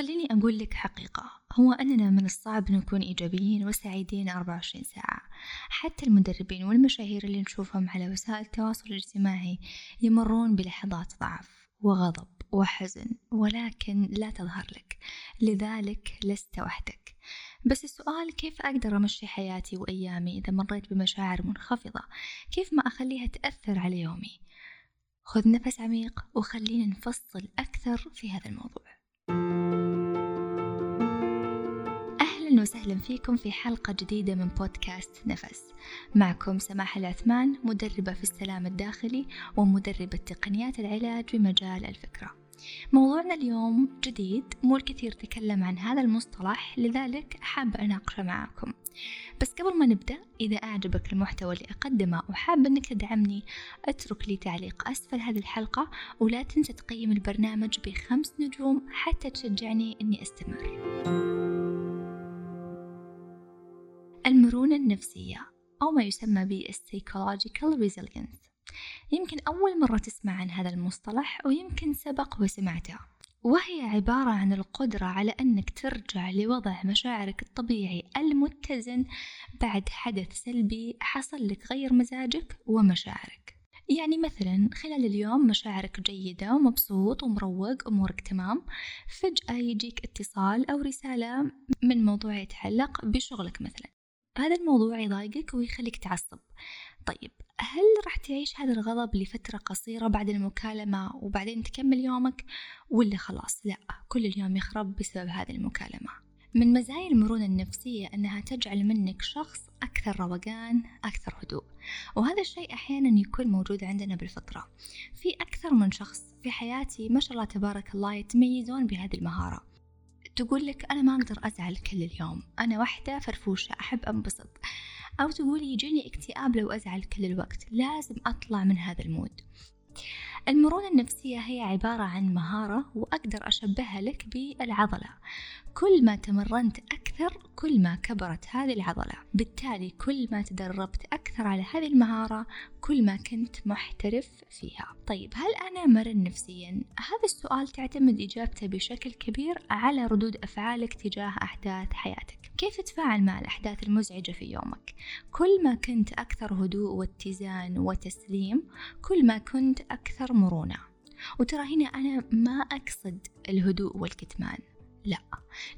خليني أقول لك حقيقة. هو أننا من الصعب نكون إيجابيين وسعيدين 24 ساعة. حتى المدربين والمشاهير اللي نشوفهم على وسائل التواصل الاجتماعي يمرون بلحظات ضعف وغضب وحزن ولكن لا تظهر لك. لذلك لست وحدك. بس السؤال كيف أقدر أمشي حياتي وأيامي إذا مريت بمشاعر منخفضة؟ كيف ما أخليها تأثر على يومي؟ خذ نفس عميق وخلينا نفصل أكثر في هذا الموضوع. أهلا وسهلا فيكم في حلقة جديدة من بودكاست نفس. معكم سماح العثمان مدربة في السلام الداخلي ومدربة تقنيات العلاج بمجال الفكرة. موضوعنا اليوم جديد مو الكثير تكلم عن هذا المصطلح لذلك حابة أناقشه معاكم. بس قبل ما نبدأ إذا أعجبك المحتوى اللي أقدمه وحاب أنك تدعمني أترك لي تعليق أسفل هذه الحلقة ولا تنسى تقيم البرنامج بخمس نجوم حتى تشجعني أني أستمر. المرونة النفسية أو ما يسمى ب Psychological Resilience. يمكن أول مرة تسمع عن هذا المصطلح ويمكن سبق وسمعته. وهي عبارة عن القدرة على أنك ترجع لوضع مشاعرك الطبيعي المتزن بعد حدث سلبي حصل لك غير مزاجك ومشاعرك. يعني مثلا خلال اليوم مشاعرك جيدة ومبسوط ومروق أمورك تمام. فجأة يجيك اتصال أو رسالة من موضوع يتعلق بشغلك مثلا. هذا الموضوع يضايقك ويخليك تعصب. طيب هل راح تعيش هذا الغضب لفترة قصيرة بعد المكالمة وبعدين تكمل يومك ولا خلاص؟ لا كل اليوم يخرب بسبب هذه المكالمة. من مزايا المرونة النفسية أنها تجعل منك شخص أكثر روقان أكثر هدوء. وهذا الشيء أحيانا يكون موجود عندنا بالفطرة. في أكثر من شخص في حياتي ما شاء الله تبارك الله يتميزون بهذه المهارة. تقول لك أنا ما أقدر أزعل كل اليوم أنا واحدة فرفوشة أحب أنبسط. أو تقول يجيني اكتئاب لو أزعل كل الوقت لازم أطلع من هذا المود. المرونة النفسية هي عبارة عن مهارة وأقدر أشبهها لك بالعضلة كل ما تمرنت أكثر كل ما كبرت هذه العضلة بالتالي كل ما تدربت أكثر على هذه المهارة كل ما كنت محترف فيها طيب هل أنا مرن نفسيا؟ هذا السؤال تعتمد إجابته بشكل كبير على ردود أفعالك تجاه أحداث حياتك كيف تتفاعل مع الأحداث المزعجة في يومك؟ كل ما كنت أكثر هدوء واتزان وتسليم كل ما كنت أكثر مرونة. وترى هنا أنا ما أقصد الهدوء والكتمان لا.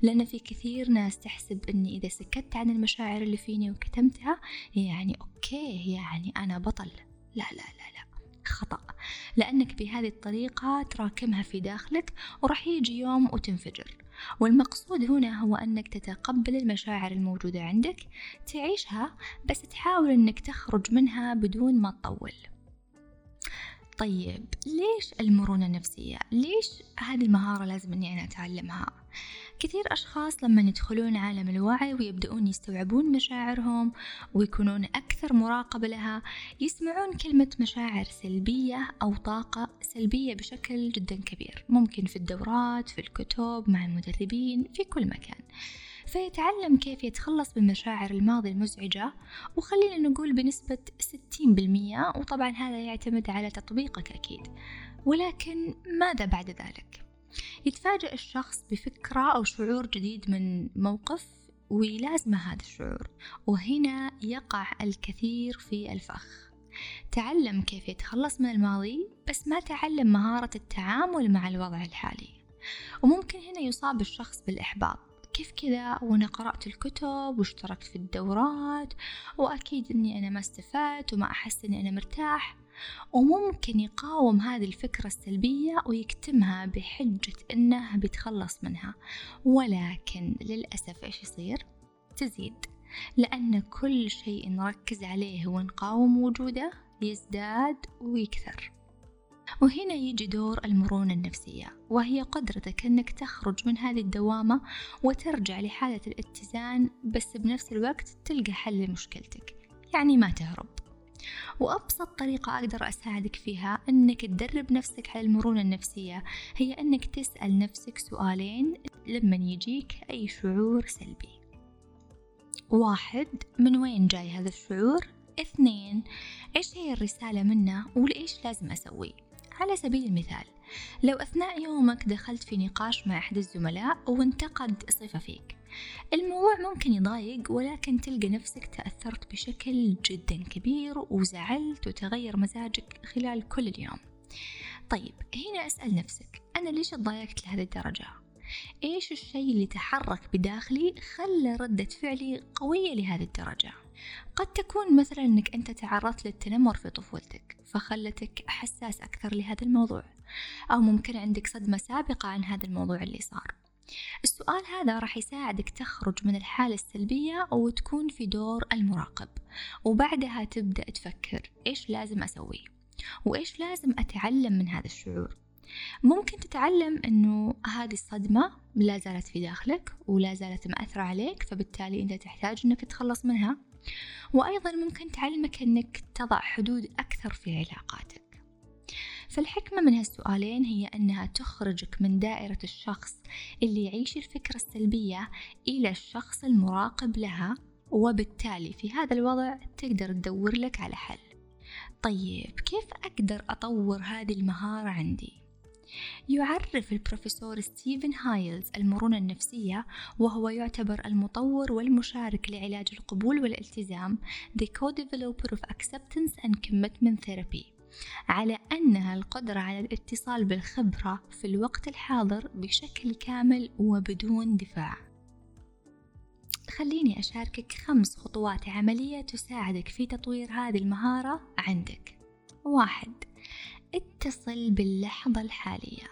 لأن في كثير ناس تحسب أني إذا سكت عن المشاعر اللي فيني وكتمتها يعني أوكي يعني أنا بطل. لا لا لا لا. خطأ. لأنك بهذه الطريقة تراكمها في داخلك وراح يجي يوم وتنفجر. والمقصود هنا هو أنك تتقبل المشاعر الموجودة عندك تعيشها بس تحاول أنك تخرج منها بدون ما تطول. طيب ليش المرونة النفسية؟ ليش هذه المهارة لازم أني أنا أتعلمها؟ كثير أشخاص لما يدخلون عالم الوعي ويبدأون يستوعبون مشاعرهم ويكونون أكثر مراقبة لها يسمعون كلمة مشاعر سلبية أو طاقة سلبية بشكل جدا كبير ممكن في الدورات في الكتب مع المدربين في كل مكان فيتعلم كيف يتخلص من مشاعر الماضي المزعجة وخلينا نقول بنسبة 60% وطبعا هذا يعتمد على تطبيقك أكيد. ولكن ماذا بعد ذلك؟ يتفاجأ الشخص بفكرة أو شعور جديد من موقف ويلازمه هذا الشعور وهنا يقع الكثير في الفخ. تعلم كيف يتخلص من الماضي بس ما تعلم مهارة التعامل مع الوضع الحالي. وممكن هنا يصاب الشخص بالإحباط. كيف كذا؟ وأنا قرأت الكتب واشتركت في الدورات وأكيد أني أنا ما استفدت وما أحس أني أنا مرتاح. وممكن يقاوم هذه الفكرة السلبية ويكتمها بحجة أنه بيتخلص منها. ولكن للأسف إيش يصير؟ تزيد. لأن كل شيء نركز عليه ونقاوم وجوده يزداد ويكثر. وهنا يجي دور المرونة النفسية وهي قدرتك أنك تخرج من هذه الدوامة وترجع لحالة الاتزان بس بنفس الوقت تلقى حل لمشكلتك يعني ما تهرب. وأبسط طريقة أقدر أساعدك فيها أنك تدرب نفسك على المرونة النفسية هي أنك تسأل نفسك سؤالين لما يجيك أي شعور سلبي. واحد من وين جاي هذا الشعور؟ اثنين إيش هي الرسالة منه؟ ولإيش لازم أسوي؟ على سبيل المثال لو أثناء يومك دخلت في نقاش مع أحد الزملاء وانتقد صفة فيك الموضوع ممكن يضايق ولكن تلقى نفسك تأثرت بشكل جدا كبير وزعلت وتغير مزاجك خلال كل اليوم طيب هنا أسأل نفسك أنا ليش تضايقت لهذه الدرجة؟ إيش الشيء اللي تحرك بداخلي خلى ردة فعلي قوية لهذه الدرجة؟ قد تكون مثلا أنك أنت تعرضت للتنمر في طفولتك فخلتك حساس أكثر لهذا الموضوع أو ممكن عندك صدمة سابقة عن هذا الموضوع اللي صار. السؤال هذا راح يساعدك تخرج من الحالة السلبية وتكون في دور المراقب وبعدها تبدأ تفكر إيش لازم أسوي وإيش لازم أتعلم من هذا الشعور. ممكن تتعلم أنه هذه الصدمة لا زالت في داخلك ولا زالت مأثرة عليك فبالتالي أنت تحتاج أنك تتخلص منها. وأيضا ممكن تعلمك أنك تضع حدود أكثر في علاقاتك فالحكمة من هالسؤالين هي أنها تخرجك من دائرة الشخص اللي يعيش الفكرة السلبية إلى الشخص المراقب لها وبالتالي في هذا الوضع تقدر تدور لك على حل طيب كيف أقدر أطور هذه المهارة عندي؟ يعرف البروفيسور ستيفن هايز المرونة النفسية وهو يعتبر المطور والمشارك لعلاج القبول والالتزام The Co-Developer of Acceptance and Commitment Therapy. على أنها القدرة على الاتصال بالخبرة في الوقت الحاضر بشكل كامل وبدون دفاع. خليني أشاركك خمس خطوات عملية تساعدك في تطوير هذه المهارة عندك. واحد اتصل باللحظة الحالية.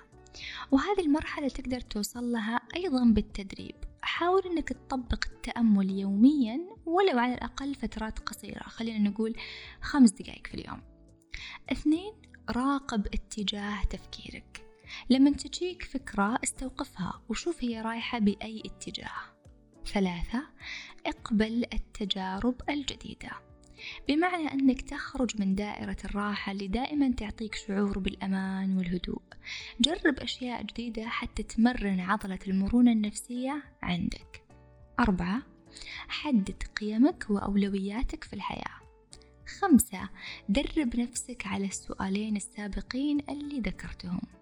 وهذه المرحلة تقدر توصل لها أيضا بالتدريب. حاول أنك تطبق التأمل يوميا ولو على الأقل فترات قصيرة. خلينا نقول خمس دقائق في اليوم. اثنين راقب اتجاه تفكيرك. لما تجيك فكرة استوقفها وشوف هي رايحة بأي اتجاه. ثلاثة اقبل التجارب الجديدة. بمعنى أنك تخرج من دائرة الراحة اللي دائما تعطيك شعور بالأمان والهدوء. جرب أشياء جديدة حتى تمرن عضلة المرونة النفسية عندك. أربعة حدد قيمك وأولوياتك في الحياة. خمسة درب نفسك على السؤالين السابقين اللي ذكرتهم.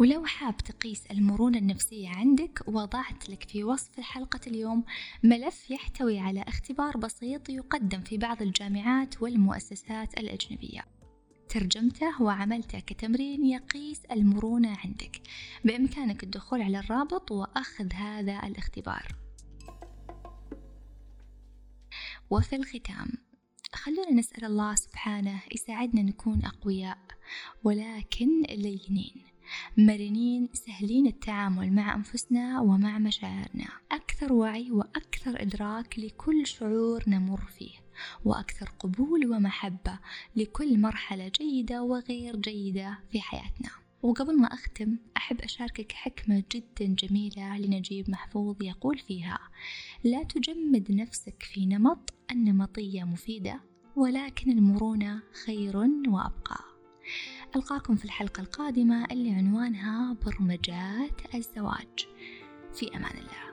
ولو حاب تقيس المرونة النفسية عندك وضعت لك في وصف حلقة اليوم ملف يحتوي على اختبار بسيط يقدم في بعض الجامعات والمؤسسات الأجنبية. ترجمته وعملته كتمرين يقيس المرونة عندك. بإمكانك الدخول على الرابط وأخذ هذا الاختبار. وفي الختام خلونا نسأل الله سبحانه يساعدنا نكون أقوياء ولكن لينين. مرنين سهلين التعامل مع أنفسنا ومع مشاعرنا. أكثر وعي وأكثر إدراك لكل شعور نمر فيه وأكثر قبول ومحبة لكل مرحلة جيدة وغير جيدة في حياتنا. وقبل ما أختم أحب أشاركك حكمة جدا جميلة لنجيب محفوظ يقول فيها لا تجمد نفسك في نمط النمطية مفيدة ولكن المرونة خير وأبقى. ألقاكم في الحلقة القادمة اللي عنوانها برمجات الزواج. في أمان الله.